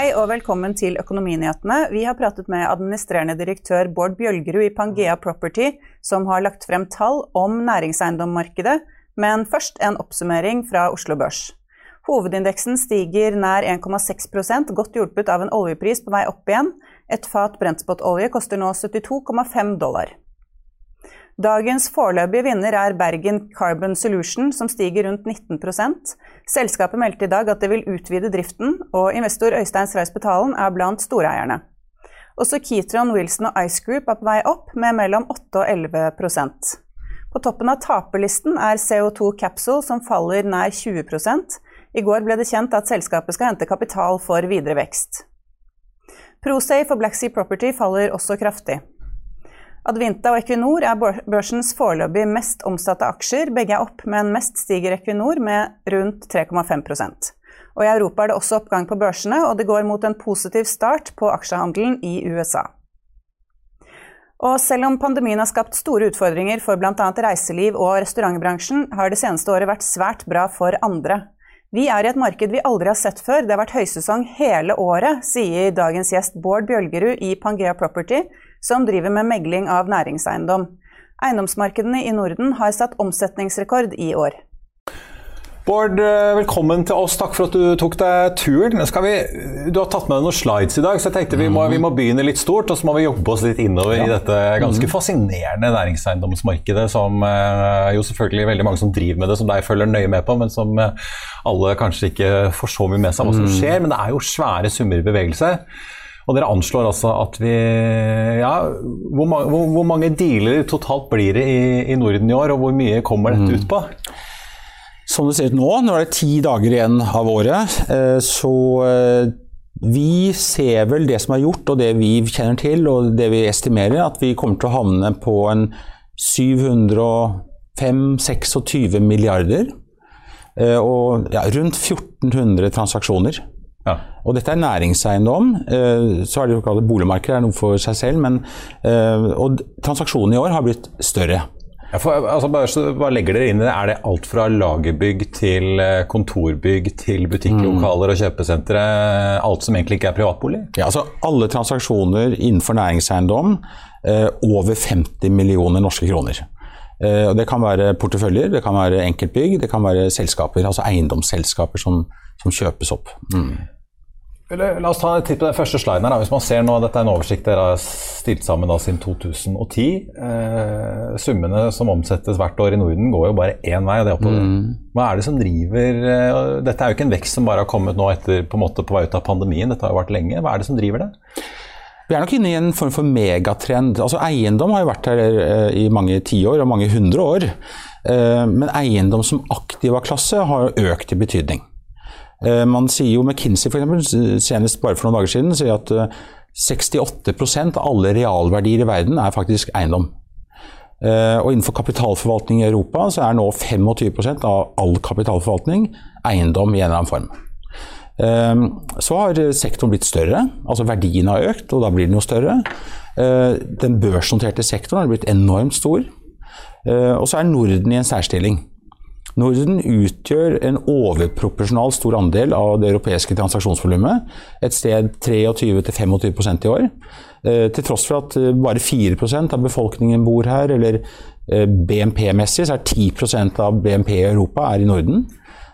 Hei og velkommen til Økonominyhetene. Vi har pratet med administrerende direktør Bård Bjølgerud i Pangea Property, som har lagt frem tall om næringseiendommarkedet, men først en oppsummering fra Oslo Børs. Hovedindeksen stiger nær 1,6% godt hjulpet av en oljepris på vei opp igjen. Et fat brentspotolje koster nå 72,5 dollar. Dagens foreløpige vinner er Bergen Carbon Solution, som stiger rundt 19 Selskapet meldte i dag at det vil utvide driften, og investor Øystein Streisbetalen er blant storeierne. Også Kitron, Wilson og Ice Group er på vei opp, med mellom 8 og 11% På toppen av taperlisten er CO2 Capsule, som faller nær 20 I går ble det kjent at selskapet skal hente kapital for videre vekst. Prosafe og Black Sea Property faller også kraftig. Advinta og Equinor er børsens foreløpig mest omsatte aksjer. Begge er opp, men mest stiger Equinor med rundt 3,5% Og I Europa er det også oppgang på børsene, og det går mot en positiv start på aksjehandelen i USA. Og selv om pandemien har skapt store utfordringer for bl.a. reiseliv og restaurantbransjen, har det seneste året vært svært bra for andre. Vi er i et marked vi aldri har sett før. Det har vært høysesong hele året, sier dagens gjest Bård Bjølgerud i Pangea Property, som driver med megling av næringseiendom. Eiendomsmarkedene i Norden har satt omsetningsrekord i år. Bård, eh, velkommen til oss. Takk for at du tok deg turen. Vi, du har tatt med deg noen slides i dag, så jeg tenkte vi må, vi må begynne litt stort. Og så må vi jobbe oss litt innover ja. i dette ganske mhm. fascinerende næringseiendomsmarkedet. Som eh, jo selvfølgelig veldig mange som driver med det, som deg følger nøye med på, men som eh, alle kanskje ikke får så mye med seg hva som mhm. skjer. Men det er jo svære summer i bevegelse. Og dere anslår altså at vi Ja, hvor, ma hvor, hvor mange dealer totalt blir det i, i, Norden i år, og hvor mye kommer dette ut på? Som det ser ut nå, nå er det ti dager igjen av året, eh, så eh, vi ser vel det som er gjort, og det vi kjenner til, og det vi estimerer, at vi kommer til å havne på en 705-26 milliarder. Eh, og ja, rundt 1400 transaksjoner. Ja. Og dette er næringseiendom. Eh, så er det jo kalt boligmarkedet er noe for seg selv, men eh, og transaksjonene i år har blitt større. Ja, for, altså, bare, hva legger dere inn i det? Er det alt fra lagerbygg til eh, kontorbygg til butikklokaler og kjøpesentre? Alt som egentlig ikke er privatbolig? Ja, altså Alle transaksjoner innenfor næringseiendom eh, over 50 millioner norske kroner. Eh, det kan være porteføljer, det kan være enkeltbygg, det kan være selskaper, altså eiendomsselskaper som som kjøpes opp. Mm. La oss ta en titt på den første sliden. her. Hvis man ser nå, Dette er en oversikt dere har stilt sammen da, siden 2010. Eh, summene som omsettes hvert år i Norden, går jo bare én vei. og det er oppover. Mm. Hva er det som driver eh, Dette er jo ikke en vekst som bare har kommet nå etter på, en måte, på vei ut av pandemien. Dette har jo vært lenge. Hva er det som driver det? Vi er nok inne i en form for megatrend. Altså Eiendom har jo vært her eh, i mange tiår og mange hundre år. Eh, men eiendom som aktiva klasse har økt i betydning. Eh, man sier jo McKinsey eksempel, senest bare for noen dager siden, sier at 68 eh, av alle realverdier i verden er faktisk eiendom. Eh, og innenfor kapitalforvaltning i Europa så er nå 25% av all kapitalforvaltning eiendom i en eller annen form. Så har sektoren blitt større, altså verdien har økt, og da blir den jo større. Den børsnoterte sektoren har blitt enormt stor. Og så er Norden i en særstilling. Norden utgjør en overproporsjonal stor andel av det europeiske transaksjonsvolumet. Et sted 23-25% i år. Eh, til tross for at eh, bare 4% av befolkningen bor her, eller eh, BNP-messig så er 10% av BNP i Europa er i Norden.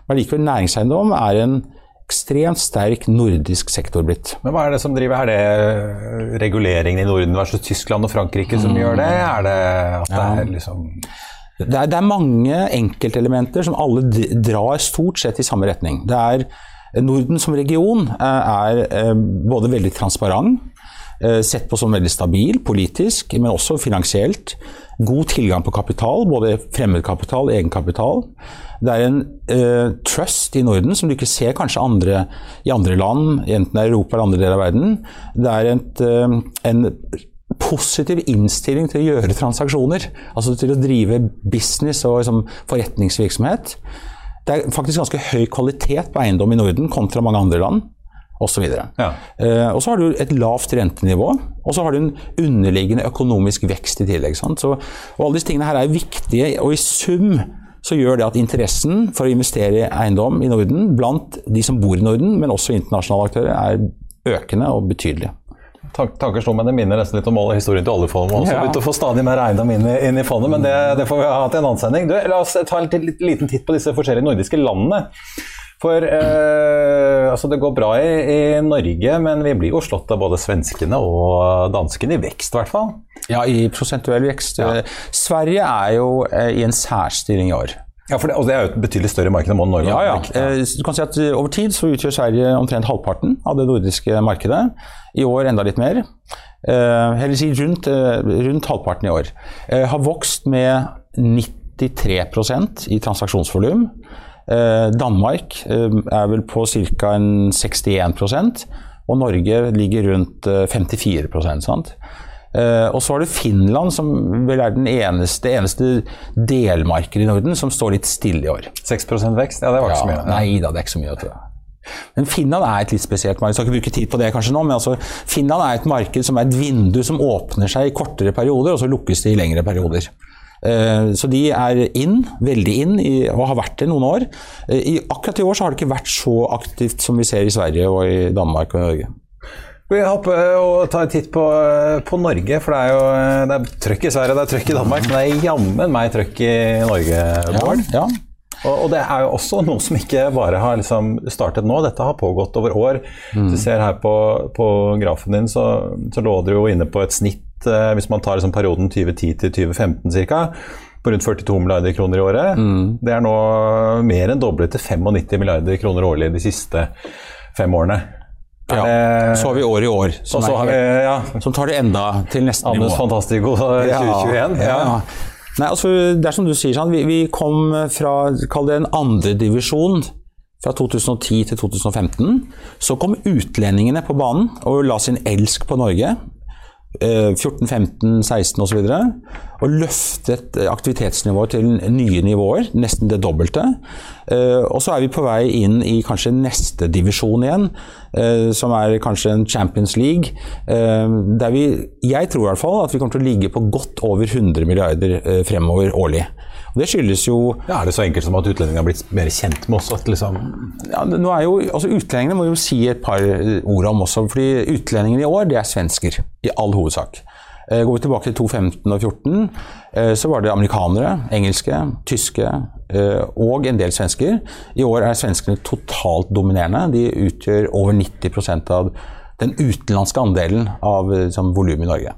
Men likevel næringseiendom er en ekstremt sterk nordisk sektor blitt. Men hva er det som driver Er det reguleringen i Norden versus Tyskland og Frankrike som mm. gjør det? Er det at det er liksom det er, det er, mange enkeltelementer som alle drar stort sett i samme retning. Det er Norden som region eh, er eh, både veldig transparent, Eh, sett på som veldig stabil politisk, men også finansielt. God tilgang på kapital, både fremmedkapital og egenkapital. Det er en uh, trust i Norden som du ikke ser kanskje andre, i andre land, enten det er Europa eller andre deler av verden. Det er et, uh, en positiv innstilling til å gjøre transaksjoner. Altså til å drive business og liksom, forretningsvirksomhet. Det er faktisk ganske høy kvalitet på eiendom i Norden kontra mange andre land osv. Ja. uh, og så har du et lavt rentenivå, og så har du en underliggende økonomisk vekst i tillegg. Så, og alle disse tingene her er viktige, og i sum så gjør det at interessen for å investere i eiendom i Norden blant de som bor i Norden, men også internasjonale aktører, er økende og betydelig. Tanker slo meg, Det minner nesten litt om historien til oljefondet. Man har begynt å få stadig mer eiendom inn inn i fondet, men det, det, får vi ha til en annen sending. Du, la oss ta en liten titt på disse forskjellige nordiske landene. For eh, altså det går bra i, i, Norge, men vi blir jo slått av både svenskene og danskene i vekst, i hvert fall. Ja, i prosentuell vekst. Ja. Sverige er jo eh, i en særstilling i år. Ja, for det, og det er jo et betydelig større marked enn Norge. Ja, ja. Eh, du kan si at eh, Over tid så utgjør Sverige omtrent halvparten av det nordiske markedet. I år enda litt mer. Eh, eller si rundt, rundt halvparten i år. har vokst med 93% i transaksjonsvolum. Danmark er vel på ca. 61% og Norge ligger rundt 54 eh, sant? Og så har du Finland, som vel er den eneste, eneste delmarkedet i Norden som står litt stille i år. 6% vekst? Ja, det var ikke ja, så mye. Nei da, det er ikke så mye. Men Finland er et litt spesielt marked. Skal ikke bruke tid på det kanskje nå, men altså, Finland er et marked som er et vindu som åpner seg i kortere perioder, og så lukkes det i lengre perioder. Eh, så de er inn, veldig inn, og har vært det noen år. I, akkurat i år så har det ikke vært så aktivt som vi ser i Sverige og i Danmark og Norge. Vi hopper og tar en titt på, på, Norge, for det er jo det er trøkk i Sverige det er trøkk i Danmark, men det er jammen meg trøkk i Norge, Bård. Ja, ja. Og, og, det er jo også noe som ikke bare har liksom startet nå, dette har pågått over år. Mm. Du ser her på, på grafen din, så, så lå dere jo inne på et snitt Eh, hvis man tar liksom perioden 2010 til 2015 ca., på rundt 42 milliarder kroner i året. Mm. Det er nå mer enn doblet til 95 milliarder kroner årlig de siste fem årene. Ja, så har vi år i år, som, vi, ja. som tar det enda til neste nivå. Anders Fantastico 2021. Ja, ja. Nei, altså, det er som du sier, sånn, vi, vi kom fra kall det en andredivisjon fra 2010 til 2015. Så kom utlendingene på banen og la sin elsk på Norge. 14, 15, 16 osv. Og løftet aktivitetsnivået til nye nivåer, nesten det dobbelte. Eh, og så er vi på vei inn i kanskje neste divisjon igjen, eh, som er kanskje en Champions League. Eh, der vi, jeg tror i hvert fall at vi kommer til å ligge på godt over 100 milliarder fremover årlig. Det skyldes jo ja, Er det så enkelt som at utlendingene har blitt mer kjent med oss? At liksom ja, nå er jo, altså Utlendingene må jo si et par ord om også. fordi Utlendingene i år det er svensker, i all hovedsak. Eh, går vi tilbake til 2015 og 2014, eh, så var det amerikanere, engelske, tyske eh, og en del svensker. I år er svenskene totalt dominerende. De utgjør over 90% av den utenlandske andelen av liksom, volumet i Norge.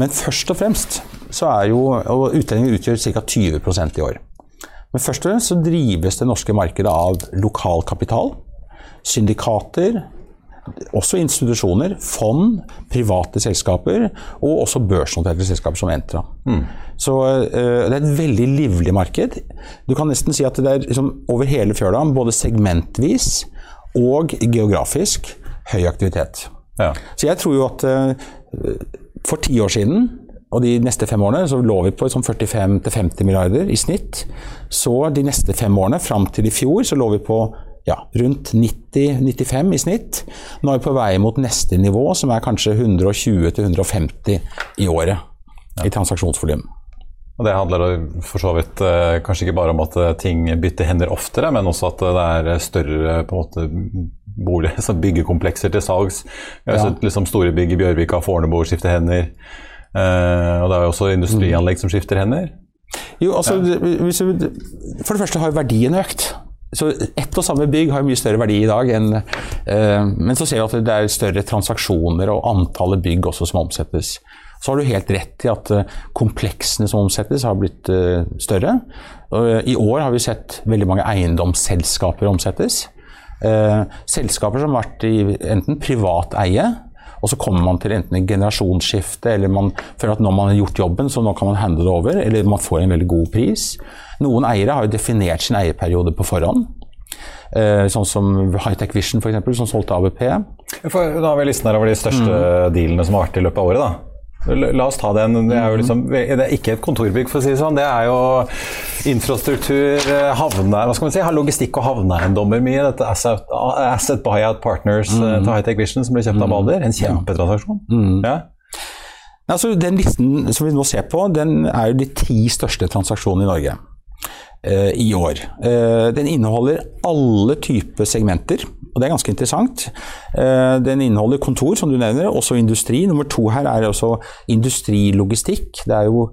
Men først og fremst så er jo og Utlendinger utgjør ca. 20 i år. Men først og fremst så drives det norske markedet av lokal kapital, syndikater, også institusjoner, fond, private selskaper og også børsnoterte selskaper som Entra. Mm. Så uh, det er et veldig livlig marked. Du kan nesten si at det er liksom, over hele fjøla, både segmentvis og geografisk, høy aktivitet. Ja. Så jeg tror jo at uh, for ti år siden og de neste fem årene så lå vi på 45-50 milliarder i snitt. Så de neste fem årene, fram til i fjor, så lå vi på ja, rundt 90-95 i snitt. Nå er vi på vei mot neste nivå, som er kanskje 120-150 i året ja. i transaksjonsvolum. Og Det handler for så vidt eh, kanskje ikke bare om at eh, ting bytter hender oftere, men også at det er større på en måte bolig, byggekomplekser til salgs. Vi har ja. sett liksom, store bygg i Bjørvika, Fornebu skifte hender. Uh, og det er jo også industrianlegg som skifter hender. Jo, altså, ja. For det første har verdien økt. Så Ett og samme bygg har mye større verdi i dag enn uh, Men så ser vi at det er større transaksjoner og antallet bygg også som omsettes. Så har du helt rett i at uh, kompleksene som omsettes, har blitt større. I år har vi sett veldig mange eiendomsselskaper omsettes. Selskaper som har vært i enten privat eie Og så kommer man til enten et generasjonsskifte, eller man føler at nå man har gjort jobben, så nå kan man handle det over, eller man får en veldig god pris. Noen eiere har jo definert sin eierperiode på forhånd. Eh, sånn som Hightech Vision, f.eks., som solgte ABP. For, da har vi listen her over de største mm. dealene som har vært i løpet av året. da. La oss ta den. Det er jo liksom, det er ikke et kontorbygg, for å si det sånn. Det er jo infrastruktur, eh, havne, hva skal man si, har logistikk og havneeiendommer mye. Dette Asset, asset Buyout Partners mm. til Hightech Vision som ble kjøpt av mm. Balder. En kjempetransaksjon. Mm. Ja. Altså, den listen som vi nå ser på, den er jo de ti største transaksjonene i Norge i år. Eh, den inneholder alle typer segmenter. Og Det er ganske interessant. Eh, den inneholder kontor, som du nevner, også industri. Nummer to her er også industrilogistikk. Det er jo,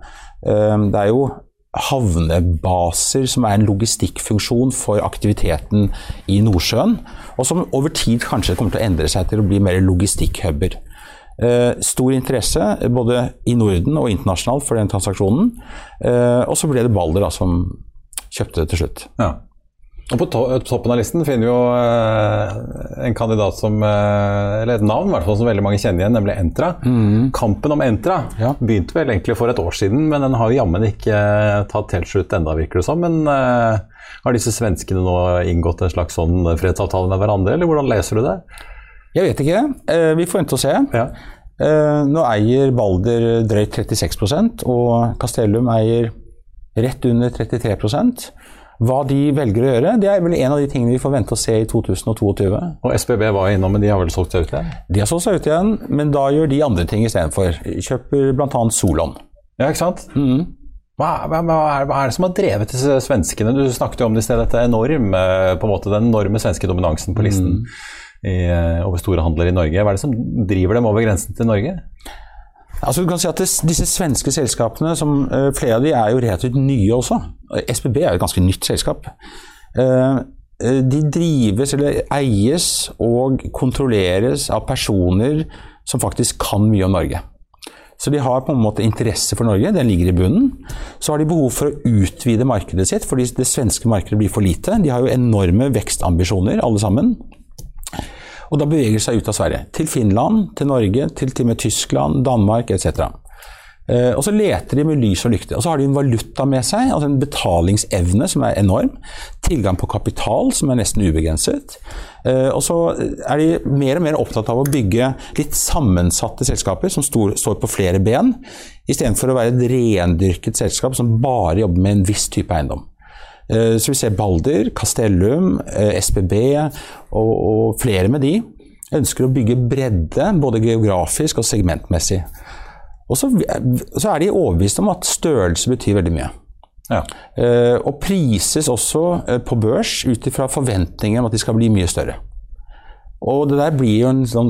eh, det er jo havnebaser som er en logistikkfunksjon for aktiviteten i Nordsjøen, og som over tid kanskje kommer til å endre seg til å bli mer logistikkhuber. Eh, stor interesse både i Norden og internasjonalt for den transaksjonen. og så ble det Balder da, som kjøpte det til slutt. Ja. Og På to toppen av listen finner vi jo eh, en kandidat som eh, Eller et navn hvert fall, som veldig mange kjenner igjen, nemlig Entra. Mm. Kampen om Entra ja. begynte vel egentlig for et år siden, men den har jammen ikke eh, tatt helt slutt enda, virker det som. Men eh, har disse svenskene nå inngått en slags sånn fredsavtale med hverandre, eller hvordan leser du det? Jeg vet ikke. Eh, vi får vente og se. Ja. Eh, nå eier Balder drøyt 36% og Castellum eier rett under 33% hva de velger å gjøre, det er vel en av de tingene vi får vente å se i 2022. Og SBB var innom, men de har vel solgt seg ut igjen? De har solgt seg ut igjen, men da gjør de andre ting istedenfor. Kjøper bl.a. Solon. Ja, ikke sant? Mm. Hva, hva, hva, er, hva, er, det som har drevet disse svenskene? Du snakket jo om det i sted, dette enorme, på en måte, den enorme svenske dominansen på listen mm. i, eh, over store handler i Norge. Hva er det som driver dem over grensen til Norge? Altså du kan si at det, Disse svenske selskapene, som uh, flere av de er jo relativt nye også. SBB er jo et ganske nytt selskap. Uh, de drives eller eies og kontrolleres av personer som faktisk kan mye om Norge. Så de har på en måte interesse for Norge, den ligger i bunnen. Så har de behov for å utvide markedet sitt, fordi det svenske markedet blir for lite. De har jo enorme vekstambisjoner, alle sammen. Og da beveger de seg ut av Sverige. Til Finland, til Norge, til og med Tyskland, Danmark etc. Eh, og så leter de med lys og lykte. Og så har de en valuta med seg, altså en betalingsevne som er enorm. Tilgang på kapital som er nesten ubegrenset. Eh, og så er de mer og mer opptatt av å bygge litt sammensatte selskaper som står på flere ben, istedenfor å være et rendyrket selskap som bare jobber med en viss type eiendom. Eh, så vi ser Balder, Castellum, eh, SBB og, og flere med de ønsker å bygge bredde, både geografisk og segmentmessig. Og så, så er de overbevist om at størrelse betyr veldig mye. Ja. Uh, og prises også på børs ut ifra forventninger om at de skal bli mye større. Og det der blir jo en sånn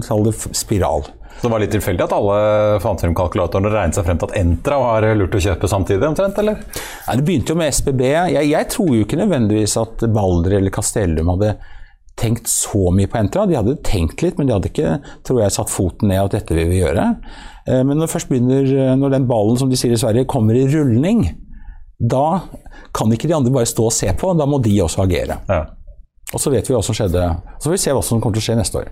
spiral. Så det var litt tilfeldig at alle fant frem kalkulatoren og regnet seg frem til at Entra var lurt å kjøpe samtidig, omtrent, eller? Nei, det begynte jo med SBB. Jeg, jeg tror jo ikke nødvendigvis at Balder eller Castellum hadde tenkt så mye på Entra. De hadde tenkt litt, men de hadde ikke tror jeg, satt foten ned at dette vil vi gjøre. Eh, men når, først begynner, eh, når den ballen som de sier i Sverige, kommer i rulling, da kan ikke de andre bare stå og se på, da må de også agere. Ja. Og så vet vi hva som skjedde. Så får vi se hva som kommer til å skje neste år.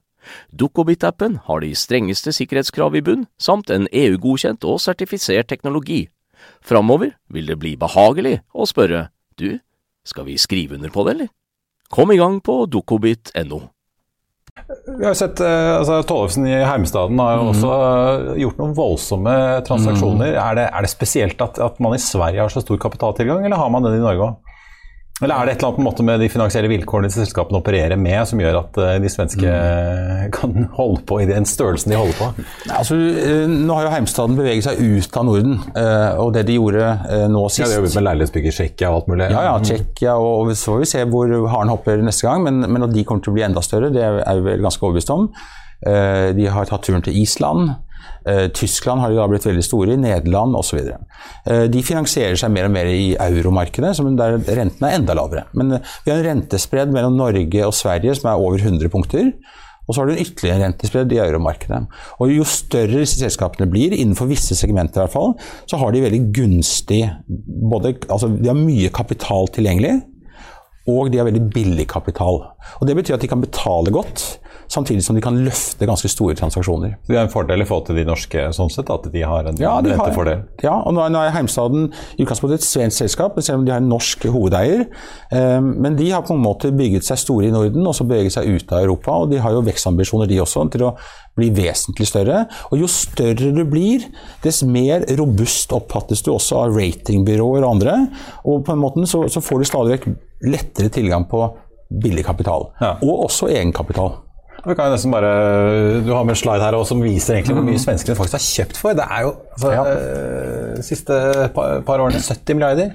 Dukkobit-appen har de strengeste sikkerhetskrav i bunn, samt en EU-godkjent og sertifisert teknologi. Framover vil det bli behagelig å spørre du, skal vi skrive under på det, eller? Kom i gang på dukkobit.no. Vi har sett eh, altså, Tollefsen i Heimstaden har jo også eh, gjort noen voldsomme transaksjoner. Er, det, er, det, spesielt at, at, man i Sverige har så stor kapitaltilgang, eller har man den i Norge òg? Eller er det et eller annet måte med de finansielle vilkårene selskapene opererer med, som gjør at eh, de svenske mm. kan holde på i den størrelsen de holder på? Altså, nå har jo Heimstaden beveget seg ut av Norden, og det de gjorde nå sist Ja, De har jobbet med leilighetsbygg i Tsjekkia og alt mulig? Ja, ja, Tsjekkia, og så får vi se hvor haren hopper neste gang. Men, men at de kommer til å bli enda større, det er vi vel ganske overbevist om. De har tatt turen til Island. Eh, Tyskland har de da blitt veldig store i, Nederland osv. Eh, de finansierer seg mer og mer i euromarkedet, der rentene er enda lavere. Men eh, vi har en rentespredd mellom Norge og Sverige som er over 100 punkter. Og så har du en ytterligere rentespredd i euromarkedet. Og Jo større disse selskapene blir, innenfor visse segmenter i hvert fall, så har de veldig gunstig både, altså De har mye kapital tilgjengelig, og de har veldig billig kapital. Og Det betyr at de kan betale godt samtidig som de kan løfte ganske store transaksjoner. Det er en fordel i forhold til de norske sånn sett, at de har en ja, de rentefordel? ja, og nå er Heimstaden i utgangspunktet et svensk selskap, selv om de har en norsk hovedeier. Ehm, men de har på en måte bygget seg store i Norden og så beveget seg ut av Europa. Og de har jo vekstambisjoner, de også, til å bli vesentlig større. Og jo større du blir, dess mer robust oppfattes du også av ratingbyråer og andre. Og på en måte så, så får du stadig vekk lettere tilgang på billig kapital. Ja. Og også egenkapital. Vi kan jo nesten bare, Du har med en slide her også, som viser egentlig hvor mye svenskene faktisk har kjøpt for. Det er jo altså, ja. øh, siste par, par årene 70 milliarder.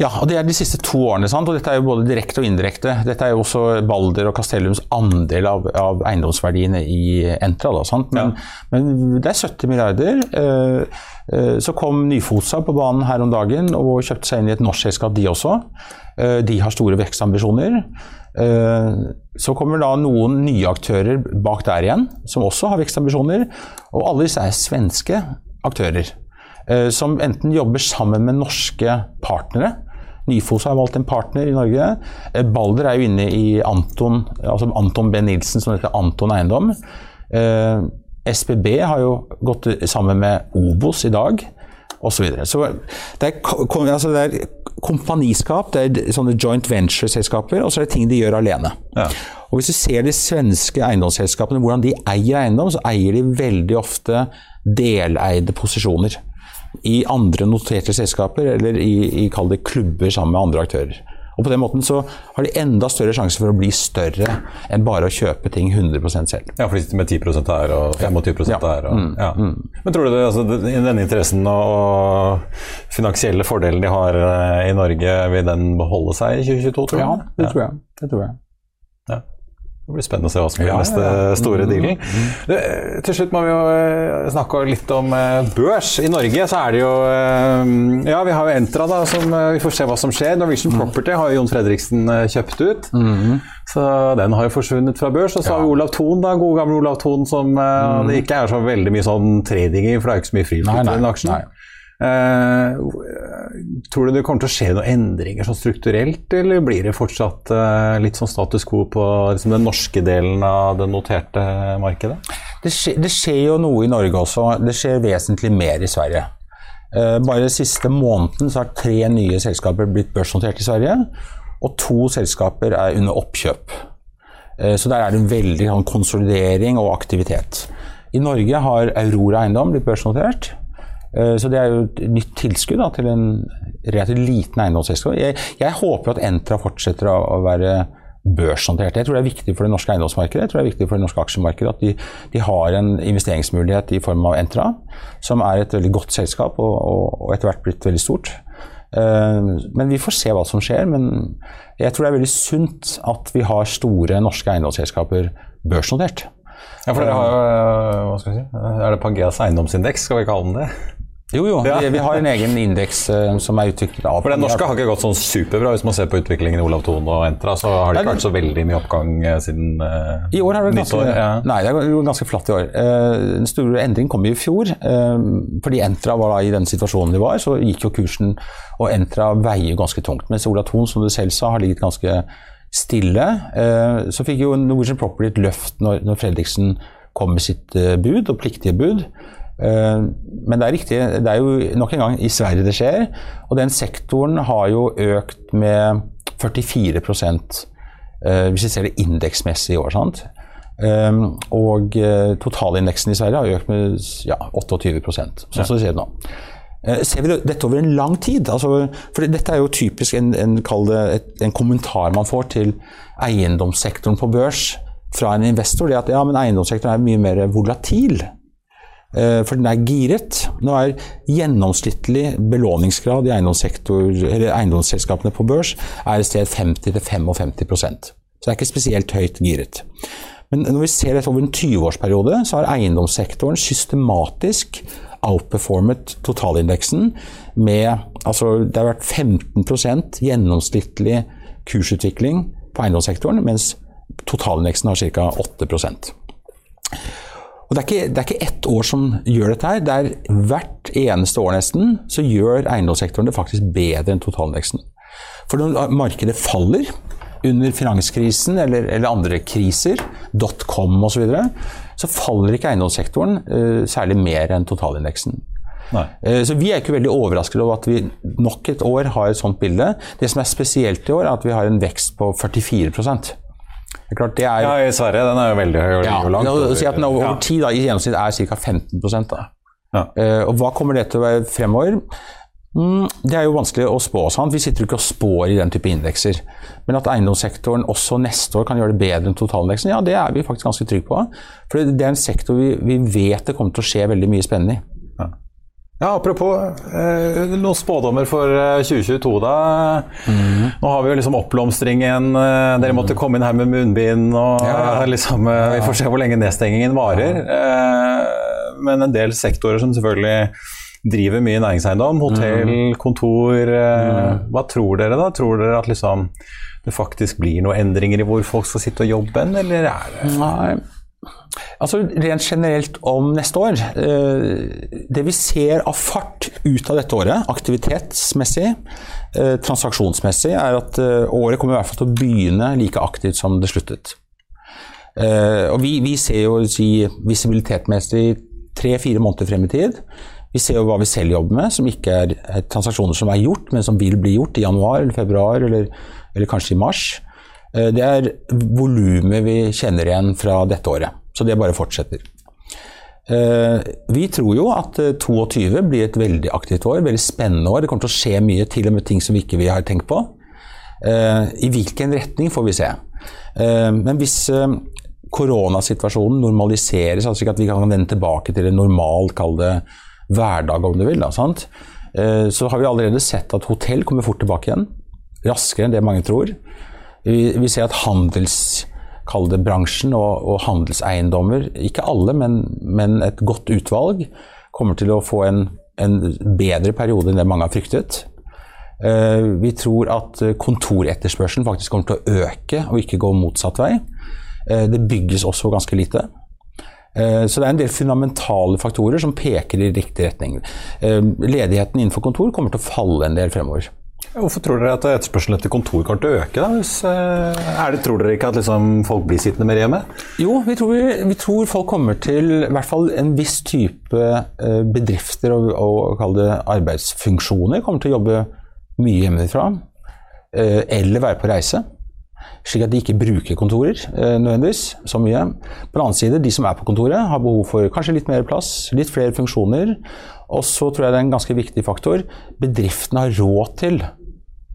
Ja, og det er de siste to årene. sant? og Dette er jo både direkte og indirekte. Dette er jo også Balder og Castellums andel av, av eiendomsverdiene i Entra. Da, sant? Men, ja. men, det er 70 milliarder. Eh, eh, så kom Nyfotsa på banen her om dagen og kjøpte seg inn i et norsk selskap, de også. Eh, de har store vekstambisjoner. Så kommer da noen nye aktører bak der igjen, som også har vekstambisjoner. Og alle disse er svenske aktører. Som enten jobber sammen med norske partnere. Nyfos har valgt en partner i Norge. Eh, Balder er jo inne i Anton, altså Anton B. Nilsen, som heter Anton Eiendom. SBB har jo gått sammen med Obos i dag, osv. Så, videre. så det er, altså det er kompaniskap, det er sånne joint venture-selskaper, og så er det ting de gjør alene. Ja. Og Hvis du ser de svenske eiendomsselskapene, hvordan de eier eiendom, så eier de veldig ofte deleide posisjoner i andre noterte selskaper, eller i, i kall det klubber sammen med andre aktører. Og På den måten så har de enda større sjanse for å bli større enn bare å kjøpe ting 100% selv. Ja, for de sitter med 10% her og 25 ja. her. Og, mm, ja. Mm. Men tror du det, altså, denne interessen og finansielle fordelen de har eh, i Norge, vil den beholde seg i 2022? Tror du? Ja, det tror jeg. Det tror jeg. Det blir spennende å se hva som blir ja, neste ja. store mm, dealen. Mm, mm. Til slutt må vi jo eh, snakke litt om eh, børs. I Norge så er det jo eh, Ja, vi har jo Entra, da, som vi får se hva som skjer. Norwegian mm. Property har jo Jon Fredriksen kjøpt ut. Mm. Så den har jo forsvunnet fra børs. Og så har vi Olav Thon, da, gode gamle Olav Thon, som det ikke er så veldig mye sånn trading i, for det er jo ikke så mye friluft i den aksjen. Nei. Uh, tror du det kommer til å skje noen endringer sånn strukturelt, eller blir det fortsatt uh, litt sånn status quo på liksom, den norske delen av det noterte markedet? Det skjer, det skjer, jo noe i Norge også. Det skjer vesentlig mer i Sverige. Uh, bare den siste måneden så har tre nye selskaper blitt børsnotert i Sverige, og to selskaper er under oppkjøp. Så der er det en veldig sånn, konsolidering og aktivitet. I Norge har Aurora Eiendom blitt børsnotert. Eh, så det er jo et nytt tilskudd da, til en relativt liten eiendomsselskap. Jeg, jeg, håper at Entra fortsetter å, å være børsnotert. Jeg tror det er viktig for det norske eiendomsmarkedet jeg tror det er viktig for det norske aksjemarkedet at de, de har en investeringsmulighet i form av Entra, som er et veldig godt selskap og, og, og etter hvert blitt veldig stort. Eh, men vi får se hva som skjer. Men jeg tror det er veldig sunt at vi har store norske eiendomsselskaper børsnotert. Ja, for dere har jo, eh, hva skal vi si, Er det Pangeas eiendomsindeks, skal vi kalle den det? Jo, jo. Ja. Vi, vi har en egen indeks uh, som er utviklet av For Den norske har ikke gått sånn superbra. Hvis man ser på utviklingen i Olav Thon og Entra, så har det ikke vært så veldig mye oppgang uh, siden uh, I år har det ganske. Ja. Nei, det er ganske flatt i år. Den store endringen kom i fjor. Fordi Entra var da i den situasjonen de var, så gikk jo kursen Og Entra veier ganske tungt. Mens Olav Thon, som du selv sa, har ligget ganske stille. Så fikk jo Norwegian Property et løft når, når Fredriksen kom med sitt bud, og pliktige bud. Eh, Men det er riktig, det er jo nok en gang i Sverige det skjer. Og den sektoren har jo økt med 44 eh, hvis vi ser det indeksmessig i år. sant? Um, og totalindeksen i Sverige har økt med ja, 28 sånn som det ser ut nå. Eh, ser vi dette over en lang tid? Altså, for dette er jo typisk en, en, et, en kommentar man får til eiendomssektoren på børs fra en investor. Det at ja, men eiendomssektoren er mye mer volatil. Eh, For den er giret. Nå er gjennomsnittlig belåningsgrad i eiendomsselskapene på børs er et sted 50-55% Så det er ikke spesielt høyt giret. Men når vi ser dette over en 20-årsperiode, så har eiendomssektoren systematisk outperformet totalindeksen med altså Det har vært 15% gjennomsnittlig kursutvikling på eiendomssektoren, mens totalindeksen har ca. 8 og det er, ikke, det er ikke ett år som gjør dette her. Det er hvert eneste år nesten så gjør eiendomssektoren det faktisk bedre enn totalindeksen. For når markedet faller under finanskrisen eller, eller andre kriser, dotcom osv., så, videre, så faller ikke eiendomssektoren uh, særlig mer enn totalindeksen. Eh, Så vi er ikke veldig overrasket over at vi nok et år har et sånt bilde. Det som er spesielt i år, er at vi har en vekst på 44 Det er klart det er Ja, i Sverige den er jo veldig høy. og ja, langt og, si at den over, over tid da, i gjennomsnitt er ca. 15 da. Ja. Uh, og hva kommer det til å være fremover? Mm, det er jo vanskelig å spå. Sant? Vi sitter jo ikke og spår i den type indekser. Men at eiendomssektoren også neste år kan gjøre det bedre enn totalindeksen, ja, det er vi faktisk ganske trygge på. For det er en sektor vi, vi vet det kommer til å skje veldig mye spennende i. Ja, Apropos eh, noen spådommer for eh, 2022, da. Nå har vi jo liksom oppblomstringen. Eh, dere måtte komme inn her med munnbind. og Ja. eh, liksom, eh, Vi får se hvor lenge nedstengingen varer. Eh, men en del sektorer som selvfølgelig driver mye næringseiendom. Hotell, kontor. Eh, hva tror dere, da? Tror dere at liksom det faktisk blir noen endringer i hvor folk skal sitte og jobbe, eller er det Nei. Altså Rent generelt om neste år eh, Det vi ser av fart ut av dette året, aktivitetsmessig, eh, transaksjonsmessig, er at eh, året kommer i hvert fall til å begynne like aktivt som det sluttet. Og vi, vi ser jo si, visibilitetmessig tre-fire måneder frem i tid. Vi ser jo hva vi selv jobber med, som ikke er transaksjoner som er gjort, men som vil bli gjort i januar eller februar eller, eller kanskje i mars. Eh, Det er volumet vi kjenner igjen fra dette året. Så det bare fortsetter. Eh, Vi tror jo at eh, 22 blir et veldig aktivt år, veldig spennende år. Det kommer til å skje mye, til og med ting som vi ikke har tenkt på. Eh, I hvilken retning får vi se. Eh, Men hvis eh, koronasituasjonen normaliseres, altså ikke at vi kan vende tilbake til en normal, kall hverdag om du vil, da? Eh, så har vi allerede sett at hotell kommer fort tilbake igjen. Raskere enn det mange tror. Vi, vi ser at handels kall det bransjen og, og handelseiendommer, ikke alle, men, men et godt utvalg, kommer til å få en, en bedre periode enn det mange har fryktet. Uh, Vi tror at kontoretterspørselen faktisk kommer til å øke og ikke gå motsatt vei. Uh, Det bygges også ganske lite. Uh, Så det er en del fundamentale faktorer som peker i riktig retning. Ledigheten innenfor kontor kommer til å falle en del fremover. Hvorfor tror dere at etterspørselen etter kontor kommer til å øke? Da? Hvis, eh, det, tror dere ikke at liksom, folk blir sittende mer hjemme? Jo, vi tror, vi tror folk kommer til i hvert fall en viss type eh, bedrifter og, og arbeidsfunksjoner kommer til å jobbe mye hjemmefra. eh, Eller være på reise. Slik at de ikke bruker kontorer nødvendigvis så mye. På den annen side, de som er på kontoret, har behov for kanskje litt mer plass, litt flere funksjoner. Og så tror jeg det er en ganske viktig faktor. Bedriftene har råd til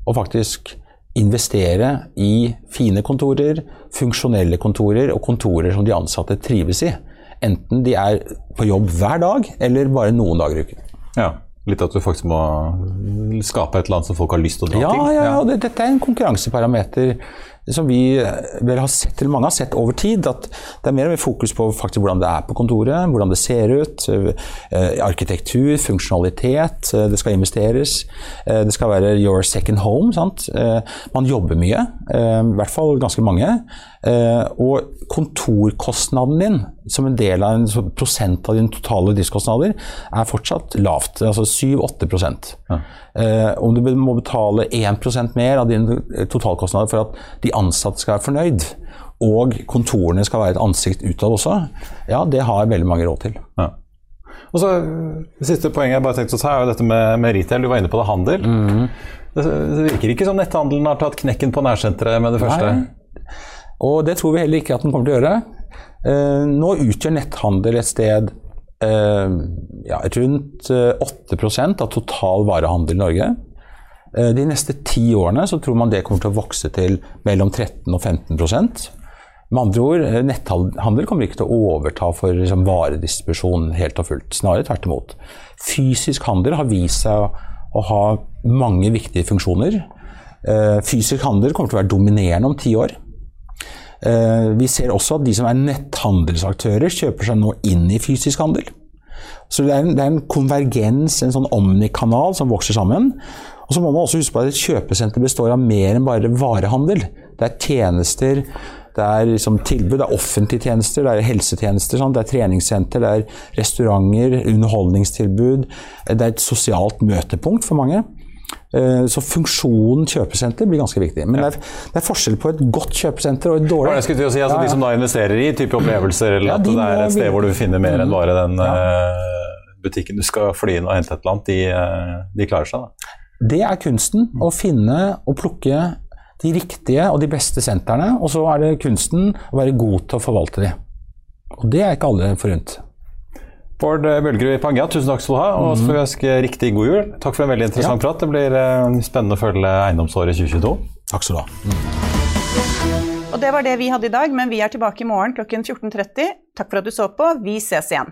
å faktisk investere i fine kontorer, funksjonelle kontorer og kontorer som de ansatte trives i. Enten de er på jobb hver dag, eller bare noen dager i uken. Ja. Litt at du faktisk må skape et eller annet som folk har lyst til å dra Ja, til. ja, ja. det, dette er en konkurranseparameter som vi vel har sett, eller mange har sett over tid, at det er mer og mer fokus på faktisk hvordan det er på kontoret, hvordan det ser ut, arkitektur, funksjonalitet, det skal investeres. Det skal være your second home. Sant? Man jobber mye, i hvert fall ganske mange. Og kontorkostnaden din som en del av en prosent av dine totale driftskostnader er fortsatt lavt, altså 7-8 ja. eh, Om du må betale 1% mer av dine totalkostnader for at de ansatte skal være fornøyd, og kontorene skal være et ansikt utad også, ja, det har veldig mange råd til. Ja. Og så Det siste poenget jeg bare tenkte å ta, er jo dette med, med retail. Du var inne på det, handel. Mm. Det, det, virker ikke som netthandelen har tatt knekken på nærsenteret med det første. Nei. Og det tror vi heller ikke at den kommer til å gjøre. Eh, nå utgjør netthandel et sted eh, ja, rundt 8 eh, av total varehandel i Norge. De neste ti årene så tror man det kommer til å vokse til mellom 13 og 15 Med andre ord, netthandel kommer ikke til å overta for liksom, varedistribusjon helt og fullt. Snarere tvert imot. Fysisk handel har vist seg å ha mange viktige funksjoner. Fysisk handel kommer til å være dominerende om ti år. Eh, vi ser også at de som er netthandelsaktører, kjøper seg nå inn i fysisk handel. Så det er en, det er en konvergens, en sånn omnikanal som vokser sammen. Og så må man også huske på at et kjøpesenter består av mer enn bare varehandel. Det er tjenester, det er liksom tilbud, det er offentlige tjenester, det er helsetjenester, sånn. det er treningssenter, det er restauranter, underholdningstilbud. Det er et sosialt møtepunkt for mange. Eh, så funksjonen kjøpesenter blir ganske viktig. Men ja. det, er, det, er, forskjell på et godt kjøpesenter og et dårlig. Jeg skulle til å si, altså, De som da investerer i type opplevelser, eller ja, at det er et sted hvor du finner mer enn bare den ja. uh, butikken du skal fly inn og hente et eller annet, de, uh, de klarer seg. da. Det er kunsten. Å finne og plukke de riktige og de beste sentrene. Og så er det kunsten å være god til å forvalte de. Og det er ikke alle forunt. Bård Bølgerud i Pangea, tusen takk skal du ha. Og så får vi ønske riktig god jul. Takk for en veldig interessant ja. prat. Det blir uh, spennende å følge eiendomsåret 2022. Takk skal du ha. Mm. Og det var det vi hadde i dag, men vi er tilbake i morgen klokken 14.30. Takk for at du så på. Vi ses igjen.